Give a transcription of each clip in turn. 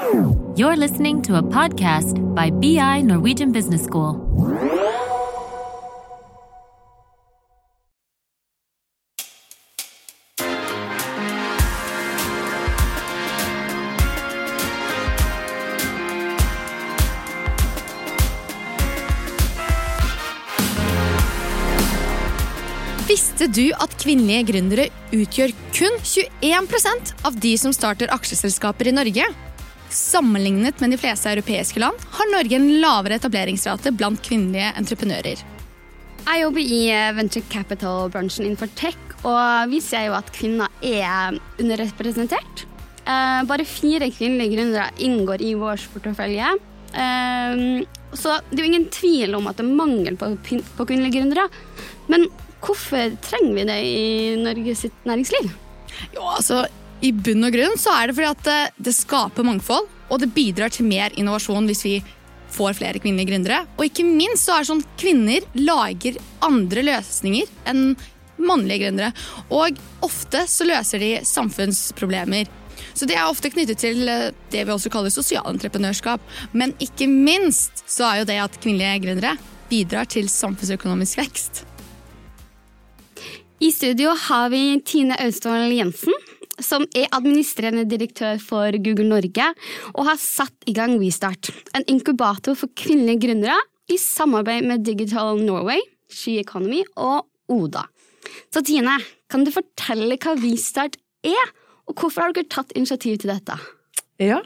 You're listening to a podcast by BI Norwegian Business School. Visste du at kvinnelige gründere utgjør kun 21% av de som starter aksjeselskaper i Norge? Sammenlignet med de fleste europeiske land har Norge en lavere etableringsrate blant kvinnelige entreprenører. Jeg jobber i eh, venture capital-bransjen innenfor tech, og vi ser jo at kvinner er underrepresentert. Eh, bare fire kvinnelige gründere inngår i vår portefølje. Eh, så det er jo ingen tvil om at det er mangel på, på kvinnelige gründere. Men hvorfor trenger vi det i Norges næringsliv? Jo, altså, I bunn og grunn så er det fordi at det, det skaper mangfold, og det bidrar til mer innovasjon hvis vi får flere kvinnelige gründere. Og ikke minst så er det sånn kvinner lager andre løsninger enn mannlige gründere. Og ofte så løser de samfunnsproblemer. Så det er ofte knyttet til eh, det vi også kaller sosialentreprenørskap. Men ikke minst så er jo det at kvinnelige gründere bidrar til samfunnsøkonomisk vekst. I studio har vi Tine Austvoll Jensen, som er administrerende direktør for Google Norge, og har satt i gang WeStart, en inkubator for kvinnelige gründere i samarbeid med Digital Norway, She Economy og Oda. Så Tine, kan du fortelle hva WeStart er, og hvorfor har dere tatt initiativ til dette? Ja,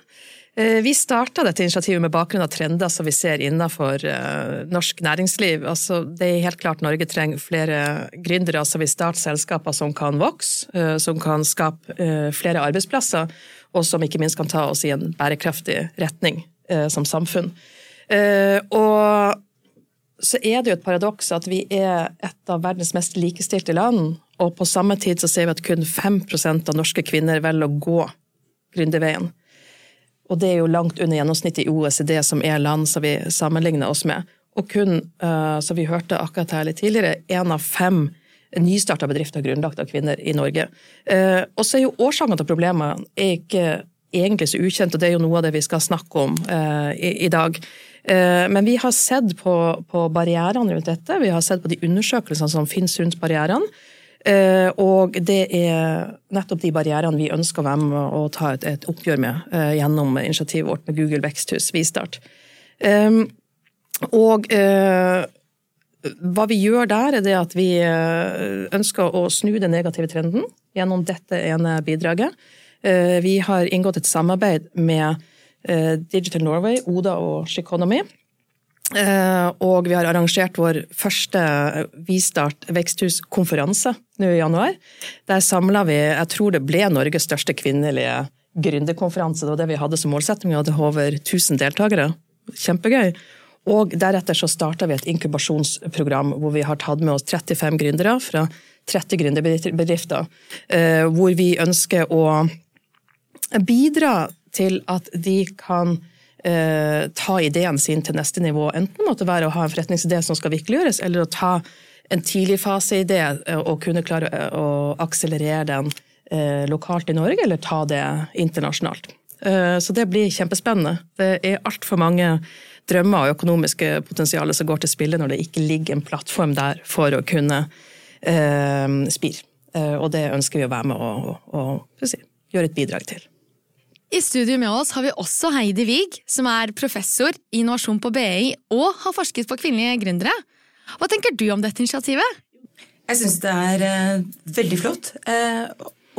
vi starta dette initiativet med bakgrunn av trender som vi ser innenfor eh, norsk næringsliv. Altså, det er helt klart Norge trenger flere gründere som vil starte selskaper som kan vokse, eh, som kan skape flere arbeidsplasser, og som ikke minst kan ta oss i en bærekraftig retning som samfunn. Og så er det jo et paradoks at vi er et av verdens mest likestilte land, og på samme tid så ser vi at kun 5% av norske kvinner velger å gå gründerveien. Og det er jo langt under gjennomsnittet i OECD, som er land som vi sammenligner oss med. Og kun, uh, som vi hørte akkurat her litt tidligere, én av fem nystarta bedrifter grunnlagt av kvinner i Norge. Uh, og så er jo årsakene til problemene ikke egentlig så ukjent, og det er jo noe av det vi skal snakke om i, i, dag. Men vi har sett på, på barrierene rundt dette, vi har sett på de undersøkelsene som finnes rundt barrierene. Eh, og det er nettopp de barrierene vi ønsker å være med og ta et, oppgjør med eh, gjennom initiativet vårt med Google Veksthus Vistart. Ehm, og eh, hva vi gjør der, er at vi ønsker å snu den negative trenden gjennom dette ene bidraget. Vi har inngått et samarbeid med Digital Norway, Oda og Sheconomy Eh, og vi har arrangert vår første Vistart veksthuskonferanse nå i januar. Der samla vi, jeg tror det ble Norges største kvinnelige gründerkonferanse. Det var det vi hadde som målsetting. Vi hadde over 1000 deltakere. Kjempegøy. Og deretter så starta vi et inkubasjonsprogram hvor vi har tatt med oss 35 gründere fra 30 gründerbedrifter. Eh, hvor vi ønsker å bidra til at de kan eh, ta ideen sin til neste nivå. Enten måtte være å ha en forretningsidé som skal virkeliggjøres, eller å ta en tidligfaseidé eh, og kunne klare eh, å akselerere den eh, lokalt i Norge, eller ta det internasjonalt. Eh, så det blir kjempespennende. Det er altfor mange drømmer og økonomiske potensialer som går til spille når det ikke ligger en plattform der for å kunne eh, spire. Og det ønsker vi å være med og si, gjøre et bidrag til. I studio med oss har vi også Heidi Wiig, som er professor i innovasjon på BI og har forsket på kvinnelige gründere. Hva tenker du om dette initiativet? Jeg syns det er eh, veldig flott. Eh,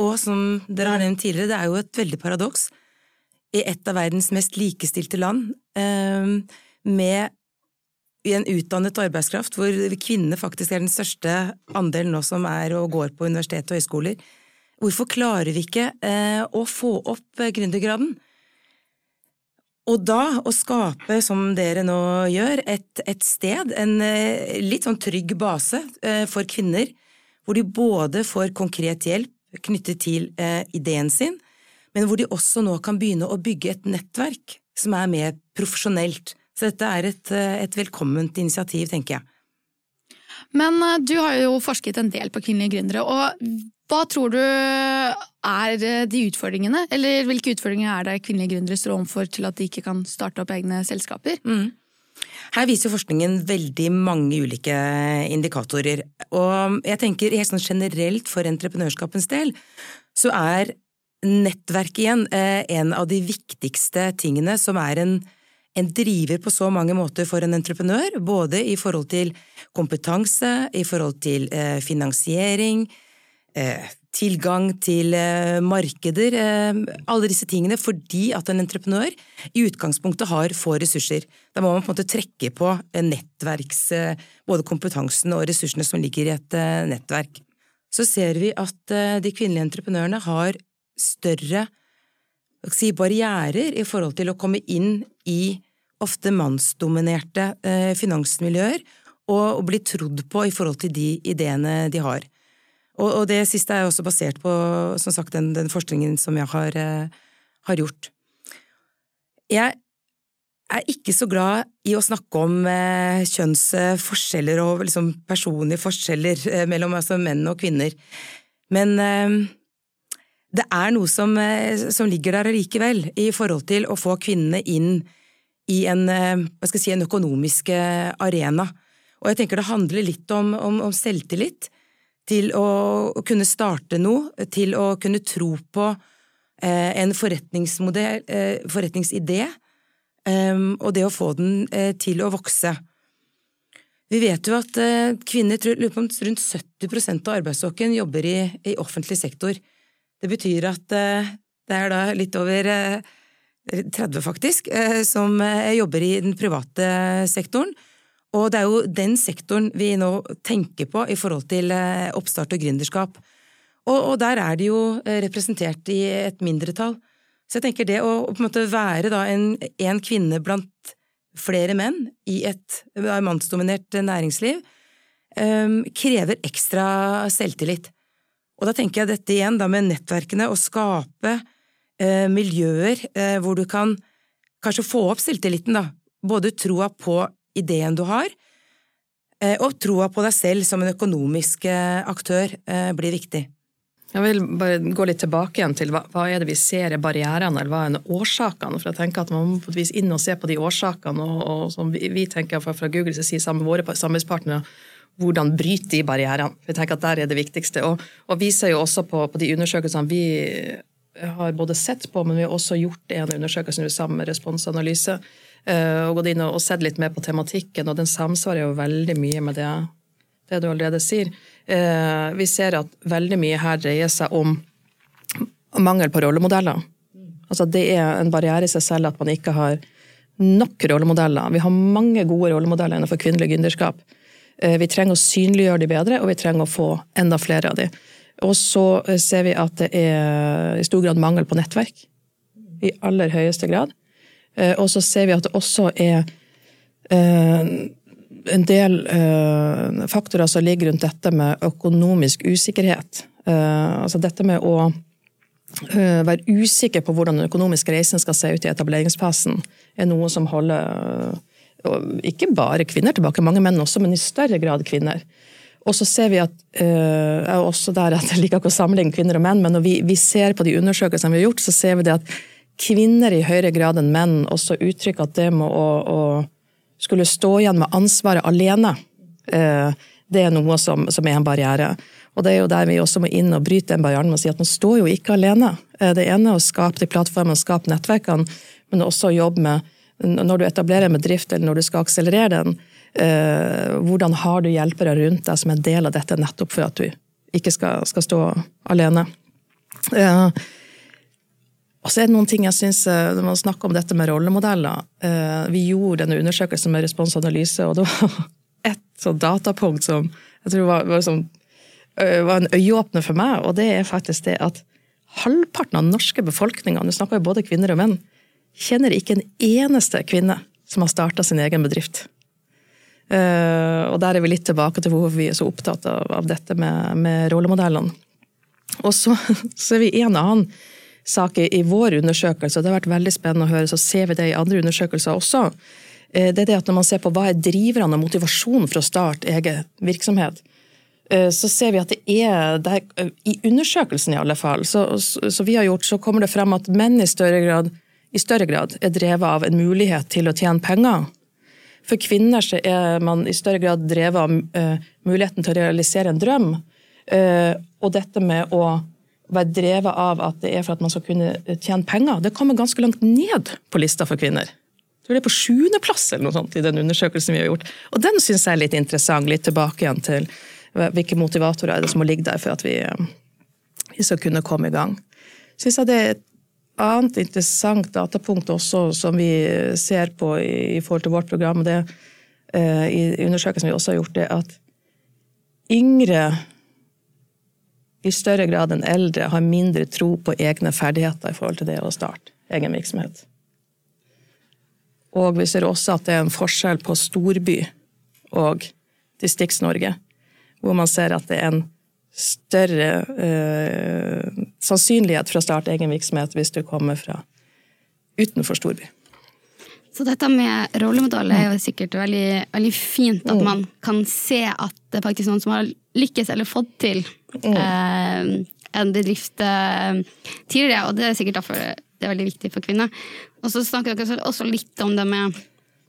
og som dere har nevnt tidligere, det er jo et veldig paradoks. I et av verdens mest likestilte land, eh, med en utdannet arbeidskraft, hvor kvinnene faktisk er den største andelen nå som er og går på universitet og høyskoler, Hvorfor klarer vi ikke eh, å få opp eh, gründergraden? Og da å skape, som dere nå gjør, et, et sted, en eh, litt sånn trygg base for kvinner, hvor de både får konkret hjelp knyttet til ideen sin, men hvor de også nå kan begynne å bygge et nettverk som er mer profesjonelt. Så dette er et, et velkomment initiativ, tenker jeg. Men du har jo forsket en del på kvinnelige gründere, og Hva tror du er de utfordringene, eller hvilke utfordringer er det kvinnelige gründere står overfor til at de ikke kan starte opp egne selskaper? Mm. Her viser forskningen veldig mange ulike indikatorer. Og jeg tenker helt sånn generelt for entreprenørskapens del, så er nettverk igjen eh, en av de viktigste tingene som er en, en driver på så mange måter for en entreprenør, både i forhold til kompetanse, i forhold til eh, finansiering, eh, tilgang til eh, markeder, eh, alle disse tingene, fordi at en entreprenør i utgangspunktet har få ressurser. Da må man på en måte trekke på eh, nettverks, både kompetansen og ressursene som ligger i et nettverk. Så ser vi at de kvinnelige entreprenørene har større si, barrierer i forhold til å komme inn i ofte mannsdominerte finansmiljøer og bli trodd på i forhold til de ideene de har. Og, og, det siste er også basert på som sagt, den, den forskningen som jeg har, eh, har, gjort. Jeg er ikke så glad i å snakke om eh, kjønnsforskjeller og liksom, personlige forskjeller eh, mellom altså, menn og kvinner, men eh, det er noe som, eh, som, ligger der allikevel, i forhold til å få kvinnene inn i en, eh, si, en økonomisk arena. Og jeg tenker det handler litt om, om, om selvtillit til å, kunne starte noe, til å kunne tro på eh, en forretningsmodell, eh, forretningsidé, eh, og det å få den eh, til å vokse. Vi vet jo at kvinner rundt 70% av arbeidsstokken jobber i, i, offentlig sektor. Det betyr at det er da litt over 30, faktisk, som jobber i den private sektoren. Og det er jo den sektoren vi nå tenker på i forhold til eh, oppstart og gründerskap. Og, og der er de jo eh, representert i et mindretall. Så jeg tenker det å på en måte være da en, en kvinne blant flere menn i et mannsdominert næringsliv um, krever ekstra selvtillit. Og da tenker jeg dette igjen da med nettverkene, å skape uh, miljøer uh, hvor du kan kanskje få opp selvtilliten, da. Både troa på ideen du har, eh, og troa på deg selv som en økonomisk eh, aktør eh, blir viktig. Jeg vil bare gå litt tilbake igjen til hva, hva er det vi ser er barrierene, eller hva er årsakene? For jeg tenker at Man må på et vis inn og se på de årsakene, og, og som vi, vi tenker fra, fra så sier sammen våre samarbeidspartnere, hvordan bryte de barrierene. Vi tenker at Der er det viktigste. Og, og vi ser jo også på, på de undersøkelsene vi har både sett på, men vi har også gjort en undersøkelse sammen med responsanalyse og gått inn og sett litt mer på tematikken, og den samsvarer jo veldig mye med det, det du allerede sier. Eh, vi ser at veldig mye her dreier seg om mangel på rollemodeller. Altså Det er en barriere i seg selv at man ikke har nok rollemodeller. Vi har mange gode rollemodeller innenfor kvinnelig gründerskap. Eh, vi trenger å synliggjøre de bedre, og vi trenger å få enda flere av de. Og så ser vi at det er i stor grad mangel på nettverk. I aller høyeste grad. Eh, og så ser vi at det også er eh, en del eh, faktorer som ligger rundt dette med økonomisk usikkerhet. Altså dette med å være usikker på hvordan den økonomiske reisen skal se ut i etableringsfasen, er noe som holder ikke bare kvinner tilbake, mange menn også, men i større grad kvinner. Og så ser vi at Jeg er også der at jeg liker ikke å sammenligne kvinner og menn, men når vi, vi ser på de undersøkelsene vi har gjort, så ser vi det at kvinner i høyere grad enn menn også uttrykker at det med å, å skulle stå igjen med ansvaret alene, eh, det er noe som, som, er en barriere. Og det er jo der vi også må inn og bryte den barrieren med å si at man står jo ikke alene. Eh, det ene er å skape de plattformene, skape nettverkene, men også å jobbe med når du etablerer en bedrift eller når du skal akselerere den, eh, hvordan har du hjelpere rundt deg som en del av dette, nettopp for at du ikke skal, skal stå alene. Eh, og så er det noen ting jeg synes, eh, Når man snakker om dette med rollemodeller eh, Vi gjorde denne undersøkelsen med responsanalyse, og det var ett sånn datapunkt som jeg tror var, var, sånn, var, en øyeåpner for meg, og det er faktisk det at halvparten av den norske befolkninga, nå snakker jo både kvinner og menn, kjenner ikke en eneste kvinne som har starta sin egen bedrift. Og der er vi litt tilbake til hvorfor vi er så opptatt av, av dette med, med rollemodellene. Og så, så er vi en annen sak i vår undersøkelse, og det har vært veldig spennende å høre, så ser vi det i andre undersøkelser også. Eh, det er det at Når man ser på hva er driverne og motivasjonen for å starte egen virksomhet, eh, så ser vi at det er der, I undersøkelsen i alle fall, så, så, vi har gjort, så kommer det frem at menn i større, grad, i større grad er drevet av en mulighet til å tjene penger. For kvinner så er man i større grad drevet av muligheten til å realisere en drøm. Og dette med å være drevet av at det er for at man skal kunne tjene penger, det kommer ganske langt ned på lista for kvinner. Jeg tror det er på sjuendeplass i den undersøkelsen vi har gjort. Og den syns jeg er litt interessant, litt tilbake igjen til hvilke motivatorer er det som må ligge der for at vi, uh, vi skal kunne komme i gang. Synes jeg det er et annet interessant datapunkt også som vi ser på i, forhold til vårt program, det uh, i undersøkelsen vi også har gjort, det at yngre i større grad enn eldre har mindre tro på egne ferdigheter i forhold til det å starte egen virksomhet. Og vi ser også at det er en forskjell på storby og Distrikts-Norge, hvor man ser at det er en større eh, sannsynlighet for å starte egen virksomhet hvis du kommer fra utenfor storby. Så dette med rollemodeller er jo sikkert veldig, veldig fint, at mm. man kan se at det er faktisk noen som har lykkes eller fått til mm. eh, en bedrift eh, tidligere, og det er sikkert derfor det er veldig viktig for kvinner. Og så snakker dere også litt om det med,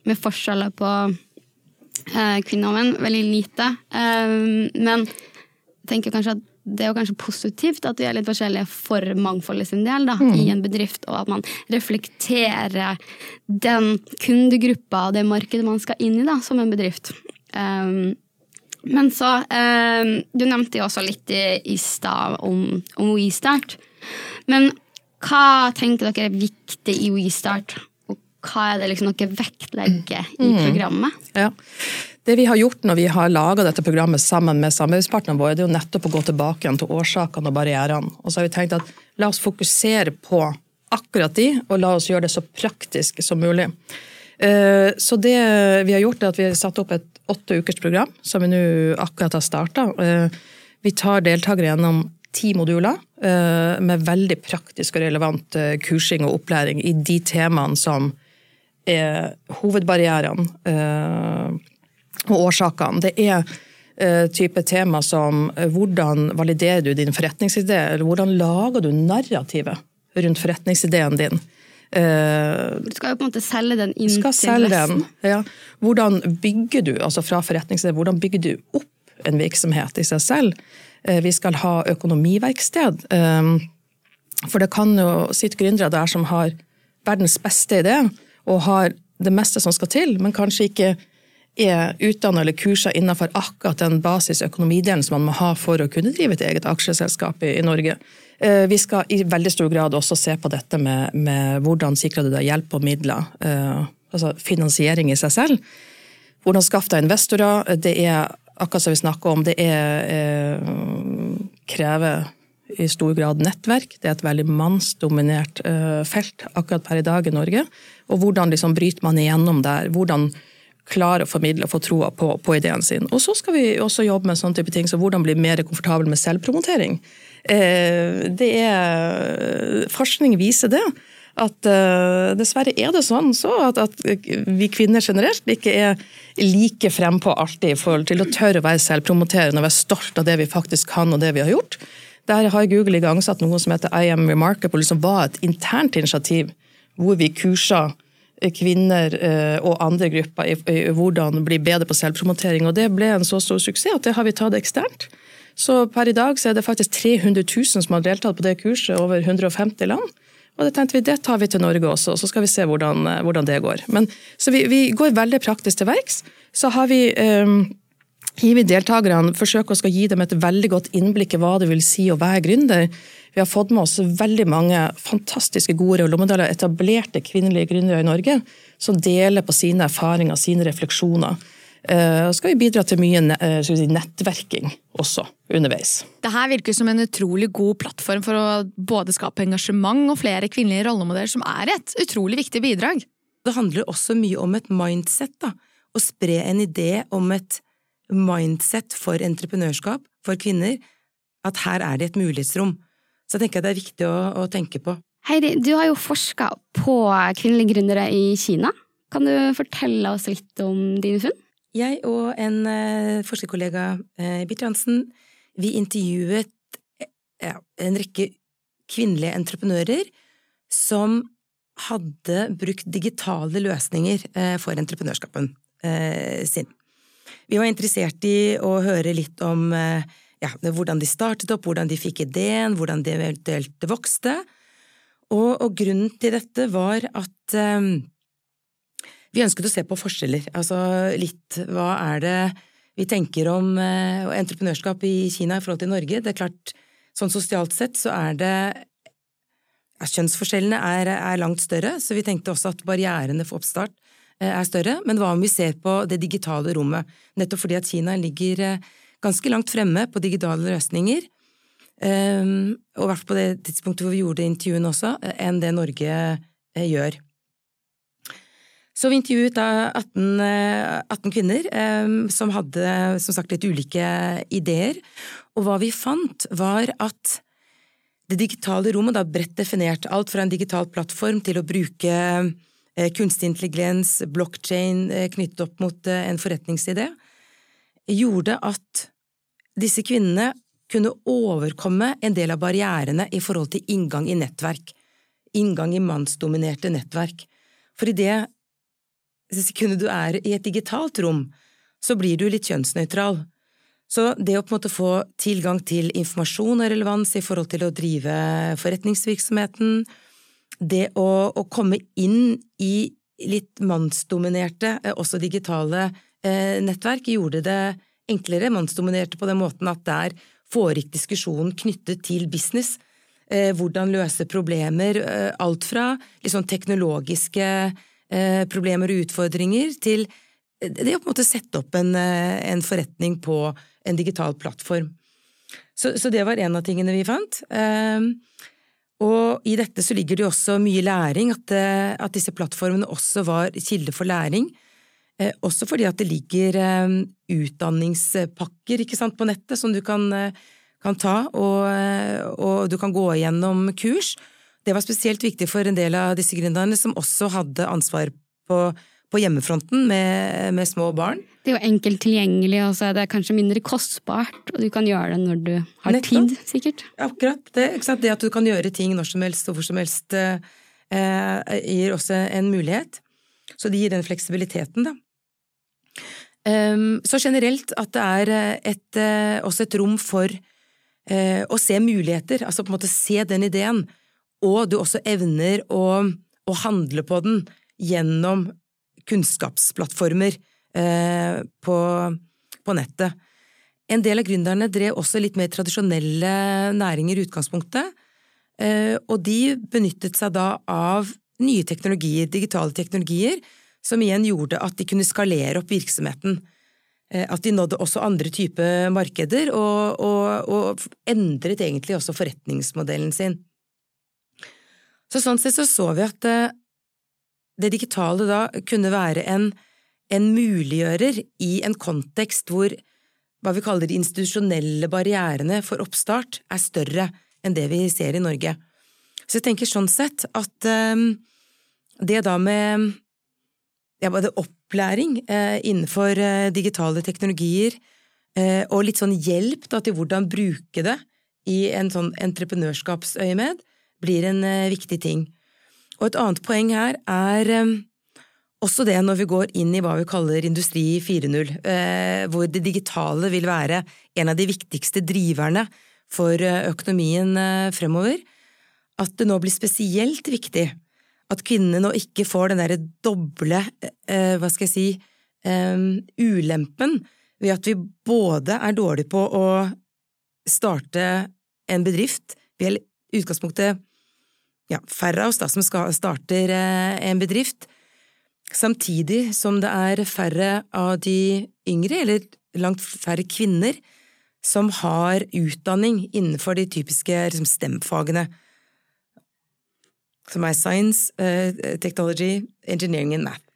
med forskjeller på eh, kvinner og menn. Veldig lite. Eh, men jeg tenker kanskje at det er jo kanskje positivt at vi er litt forskjellige for mangfoldet sin del da, mm. i en bedrift, og at man reflekterer den kundegruppa og det markedet man skal inn i da, som en bedrift. Um, men så um, Du nevnte jo også litt i, i stad om, om WeStart. Men hva tenker dere er viktig i WeStart, hva er det liksom dere vektlegger i mm. programmet? Mm. Ja. Det vi har gjort når vi har laga dette programmet sammen med samarbeidspartnerne våre, det er jo nettopp å gå tilbake igjen til årsakene og barrierene. Og så har vi tenkt at la oss fokusere på akkurat de, og la oss gjøre det så praktisk som mulig. Eh, så det vi har gjort, er at vi har satt opp et åtte ukers program, som vi nå akkurat har starta. Eh, vi tar deltakere gjennom ti moduler eh, med veldig praktisk og relevant kursing og opplæring i de temaene som er hovedbarrierene og årsakene. Det er uh, type tema som uh, hvordan validerer du din forretningsidé, eller hvordan lager du narrativet rundt forretningsideen din. Uh, du skal jo på en måte selge den inn skal til selge resten. Den, ja. Hvordan bygger du, altså fra forretningsidé, hvordan bygger du opp en virksomhet i seg selv? Vi skal ha økonomiverksted. For det kan jo sitte gründere der som har verdens beste idé, og har det meste som skal til, men kanskje ikke er utdanna eller kursa innenfor akkurat den basisøkonomidelen som man må ha for å kunne drive et eget aksjeselskap i, i Norge. Eh, vi skal i veldig stor grad også se på dette med, med hvordan sikrer du deg hjelp og midler. Eh, altså finansiering i seg selv. Hvordan skaffe deg investorer. Det er akkurat som vi snakker om, det er eh, krever i stor grad nettverk. Det er et veldig mannsdominert felt akkurat per i dag i Norge. Og hvordan liksom bryter man igjennom der? Hvordan klare å formidle og få troa på, på, ideen sin. Og så skal vi også jobbe med sånne type ting som hvordan bli mer komfortabel med selvpromotering. Eh, det er, forskning viser det. At uh, dessverre er det sånn så at, at, vi kvinner generelt ikke er like frempå alltid i forhold til å tørre å være selvpromoterende og være stolt av det vi faktisk kan og det vi har gjort. Der har Google igangsatt noe som heter I am remarkable, som var et internt initiativ hvor vi kursa kvinner eh, og andre grupper i, hvordan bli bedre på selvpromotering. Og det ble en så stor suksess at det har vi tatt eksternt. Så per i dag så er det faktisk 300 000 som har deltatt på det kurset over 150 land. Og det tenkte vi, det tar vi til Norge også, så skal vi se hvordan, eh, hvordan det går. Men, så vi, vi, går veldig praktisk til verks. Så har vi um, vi deltakerne forsøker å gi dem et veldig godt innblikk i hva det vil si å være gründer. Vi har fått med oss veldig mange fantastiske gode rollemodeller, etablerte kvinnelige gründere i Norge, som deler på sine erfaringer, sine refleksjoner. Og skal vi bidra til mye uh, nettverking også underveis. Det her virker som en utrolig god plattform for å både skape engasjement og flere kvinnelige rollemodeller, som er et utrolig viktig bidrag. Det handler også mye om et mindset. da. Å spre en idé om et mindset for entreprenørskap for kvinner, at her er det et mulighetsrom. Så jeg tenker det er viktig å, å tenke på. Heidi, du har jo forska på kvinnelige gründere i Kina. Kan du fortelle oss litt om dine funn? jeg og en uh, forskerkollega, uh, Birte Hansen, vi intervjuet ja, en rekke kvinnelige entreprenører som hadde brukt digitale løsninger for entreprenørskapen sin. Vi var interessert i å høre litt om ja, hvordan de startet opp, hvordan de fikk ideen, hvordan de eventuelt vokste. Og, og grunnen til dette var at um, vi ønsket å se på forskjeller. Altså litt hva er det vi tenker om uh, entreprenørskap i Kina i forhold til Norge. Det er klart, sånn sosialt sett så er det ja, Kjønnsforskjellene er, er, langt større, så vi tenkte også at barrierene for oppstart uh, er større. Men hva om vi ser på det digitale rommet? Nettopp fordi at Kina ligger uh, ganske langt fremme på digitale løsninger. Um, og i på det tidspunktet hvor vi gjorde intervjuene også, enn det Norge gjør. Så vi intervjuet da 18, 18 kvinner eh, som hadde som sagt litt ulike ideer, og hva vi fant var at det digitale rommet, da bredt definert, alt fra en digital plattform til å bruke eh, kunstig intelligens, eh, knyttet opp mot eh, en forretningsidé, gjorde at disse kvinnene kunne overkomme en del av barrierene i forhold til inngang i nettverk, inngang i mannsdominerte nettverk. For i det sekundet du er i et digitalt rom, så blir du litt kjønnsnøytral. Så det å på en måte få tilgang til informasjon og relevans i forhold til å drive forretningsvirksomheten, det å, å komme inn i litt mannsdominerte, eh, også digitale, nettverk, gjorde det enklere. Mannsdominerte på den måten at der foregikk diskusjonen knyttet til business. Eh, hvordan løse problemer. Eh, alt fra liksom teknologiske Eh, problemer og utfordringer, til det å på en måte sette opp en, eh, en forretning på en digital plattform. Så, så, det var en av tingene vi fant. Eh, og i dette så ligger det jo også mye læring, at, at disse plattformene også var kilde for læring. Også fordi at det ligger utdanningspakker ikke sant, på nettet som du kan, kan ta, og, og, du kan gå igjennom kurs. Det var spesielt viktig for en del av disse gründerne som også hadde ansvar på, på hjemmefronten med, med, små barn. Det er jo enkelt tilgjengelig, og så er det kanskje mindre kostbart, og du kan gjøre det når du har Nettopp. tid, sikkert. Akkurat. Det, det, at du kan gjøre ting når som helst og hvor som helst, eh, eh, gir også en mulighet. Så det gir den fleksibiliteten, da. Um, så generelt at det er et, uh, også et rom for uh, å se muligheter, altså på en måte se den ideen og du også evner å, å handle på den gjennom kunnskapsplattformer eh, på, på, nettet. En del av gründerne drev også litt mer tradisjonelle næringer i utgangspunktet, eh, og de benyttet seg da av nye teknologier, digitale teknologier, som igjen gjorde at de kunne skalere opp virksomheten. Eh, at de nådde også andre typer markeder, og, og, og endret egentlig også forretningsmodellen sin. Så sånn sett så så vi at eh, det digitale da kunne være en, en muliggjører i en kontekst hvor hva vi kaller de institusjonelle barrierene for oppstart er større enn det vi ser i Norge. Så jeg tenker sånn sett at um, det da med ja, både opplæring eh, innenfor eh, digitale teknologier eh, og litt sånn hjelp da, til hvordan bruke det i en sånn entreprenørskapsøyemed, blir en eh, viktig ting. Og et annet poeng her er eh, også det når vi går inn i hva vi kaller industri 4.0, eh, hvor det digitale vil være en av de viktigste driverne for økonomien fremover, at det nå blir spesielt viktig at kvinnene nå ikke får den derre doble, hva skal jeg si, ulempen ved at vi både er dårlige på å starte en bedrift, vi er i utgangspunktet ja, færre av oss da, som skal, starter eh, en bedrift, samtidig som det er færre av de yngre, eller langt færre kvinner, som har utdanning innenfor de typiske liksom, STEM-fagene, som er science, uh, technology, engineering and math.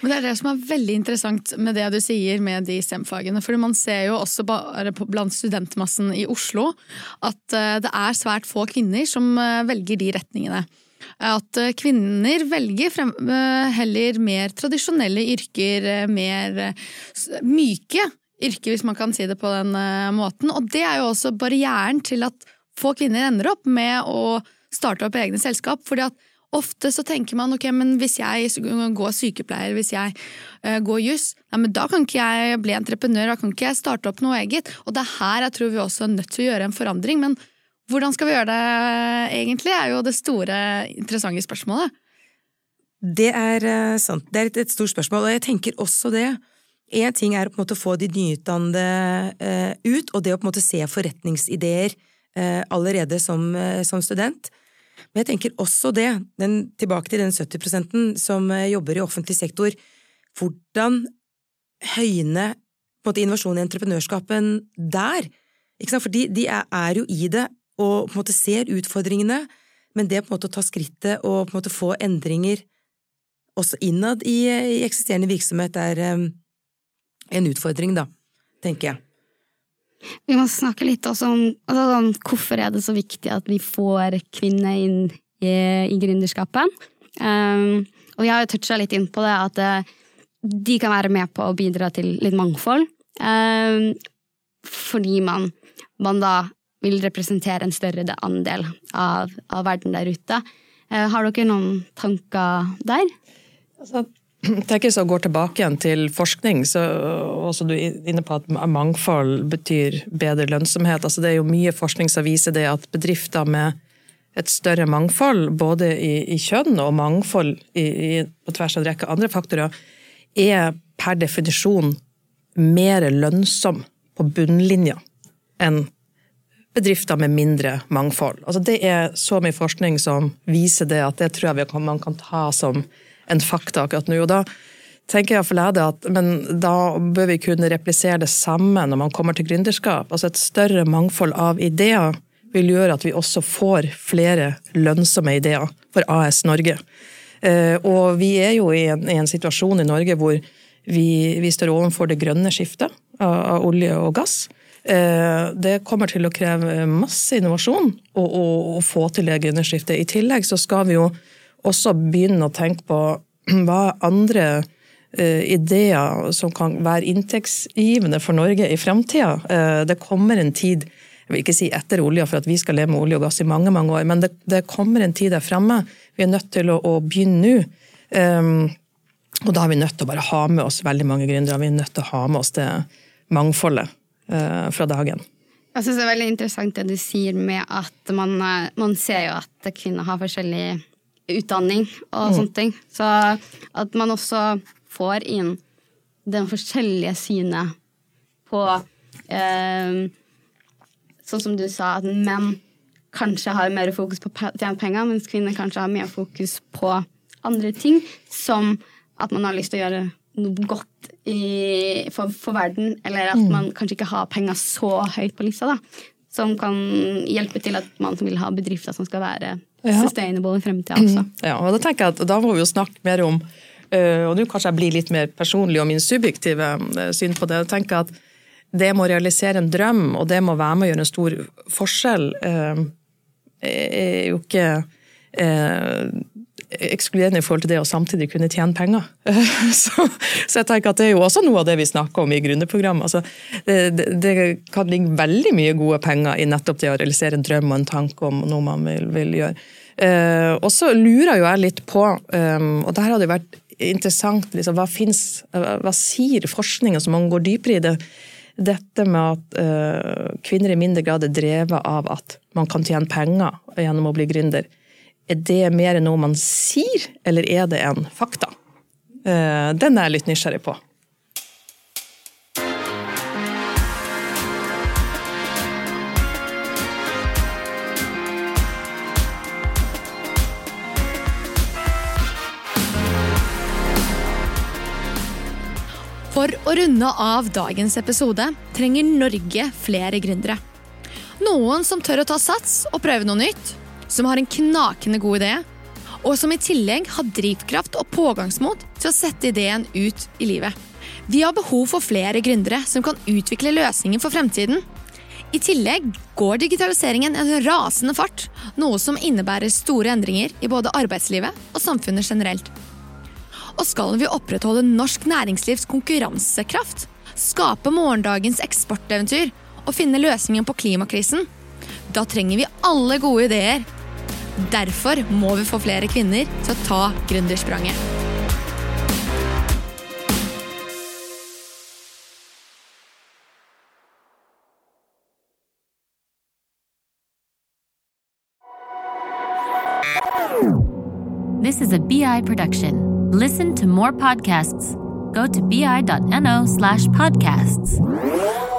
Det er det som er veldig interessant med det du sier med de STEM-fagene. For man ser jo også bare blant studentmassen i Oslo at eh, det er svært få kvinner som eh, velger de retningene. At eh, kvinner velger frem, eh, heller mer tradisjonelle yrker, eh, mer eh, myke yrker, hvis man kan si det på den eh, måten. Og det er jo også barrieren til at få kvinner ender opp med å starte opp egne selskap. fordi at Ofte så tenker man ok, men hvis jeg går sykepleier, hvis jeg uh, går juss, da kan ikke jeg bli entreprenør, da kan ikke jeg starte opp noe eget. Og det er her jeg tror vi også er nødt til å gjøre en forandring. Men hvordan skal vi gjøre det egentlig, er jo det store, interessante spørsmålet. Det er uh, sant. Det er et, et stort spørsmål, og jeg tenker også det. Én ting er å få de nyutdannede eh, ut, og det å se forretningsideer allerede som, som student. Men jeg tenker også det, den, tilbake til den 70% som eh, jobber i offentlig sektor, hvordan høyne på en måte innovasjon i entreprenørskapen der. Ikke sant? For de, de er, er jo i det og på en måte ser utfordringene, men det på en måte å ta skrittet og på en måte få endringer også innad i, i eksisterende virksomhet er um, en utfordring, da, tenker jeg. Vi må snakke litt også om altså, sånn, hvorfor er det så viktig at vi får kvinner inn i, i gründerskapet. Um, og vi har jo toucha litt inn på det, at eh, de kan være med på å bidra til litt mangfold. Um, fordi man, man da vil representere en større andel av, av verden der ute. Uh, har dere noen tanker der? Altså, tenker så går tilbake igjen til forskning, så også du er inne på at mangfold betyr bedre lønnsomhet. Altså, det er jo mye forskning som viser det at bedrifter med et større mangfold, både i, i kjønn og mangfold i, i, på tvers av en rekke andre faktorer, er per definisjon mer lønnsom på bunnlinja enn bedrifter med mindre mangfold. Altså, det er så mye forskning som viser det, at det tror jeg man kan ta som en fakta akkurat nå. Og da tenker jeg for Lede at men da bør vi kunne replisere det samme når man kommer til gründerskap. Altså et større mangfold av ideer vil gjøre at vi også får flere lønnsomme ideer for AS Norge. Eh, Og vi er jo i en, i en situasjon i Norge hvor vi, vi står overfor det grønne skiftet av, av olje og gass. Eh, Det kommer til å kreve masse innovasjon å få til det grønne skiftet. I tillegg så skal vi jo også begynne å tenke på hva andre uh, ideer som kan være inntektsgivende for Norge i framtida. Uh, Det kommer en tid, jeg vil ikke si etter olja for at vi skal leve med olje og gass i mange mange år, men det, det kommer en tid der fremme. Vi er nødt til å, å begynne nå. Um, og da er vi nødt til å bare ha med oss veldig mange gründere. Vi er nødt til å ha med oss det mangfoldet uh, fra dagen. Jeg synes det er veldig interessant det du sier med at man, eh, man ser jo at kvinner har forskjellig utdanning og sånne ting. Så at man også får inn den forskjellige synet på eh, Sånn som du sa, at menn kanskje har mer fokus på å tjene penger, mens kvinner kanskje har mer fokus på andre ting, som at man har lyst til å gjøre noe godt i, for, for verden, eller at man kanskje ikke har penger så høyt på lista, da. Som kan hjelpe til at man som vil ha bedrifter som skal være. Sustainable i fremtida også. Ja, og Da tenker jeg at da må vi jo snakke mer om øh, Og nå kanskje jeg blir litt mer personlig og min subjektive øh, syn på det. Jeg tenker at det med å realisere en drøm, og det med å være med å gjøre en stor forskjell, øh, er jo ikke ekskluderende i forhold til det å samtidig kunne tjene penger. Så, så jeg tenker at det er jo også noe av det vi snakker om i gründerprogrammet. Altså, det, det, det kan ligge veldig mye gode penger i nettopp det å realisere en drøm og en tanke om noe man vil, vil gjøre. Eh, og så lurer jo jeg litt på, um, og der har det vært interessant, liksom, hva, finnes, hva sier forskningen som man går dypere i det? Dette med at uh, kvinner i mindre grad er drevet av at man kan tjene penger gjennom å bli gründer. Er det mer noe man sier, eller er det en fakta? Eh, den er jeg litt nysgjerrig på. For å runde av dagens episode trenger Norge flere gründere. Noen som tør å ta sats og prøve noe nytt, som har en knakende god idé, og som i tillegg har drivkraft og pågangsmot til å sette ideen ut i livet. Vi har behov for flere gründere som kan utvikle løsninger for fremtiden. I tillegg går digitaliseringen en rasende fart, noe som innebærer store endringer i både arbeidslivet og samfunnet generelt. Og skal vi opprettholde norsk næringslivs konkurransekraft, skape morgendagens eksporteventyr og finne løsningen på klimakrisen, da trenger vi alle gode ideer. Derfor må vi få flere kvinner til å ta gründerspranget. This is a BI production. Listen to more podcasts. Go to bi.no slash podcasts.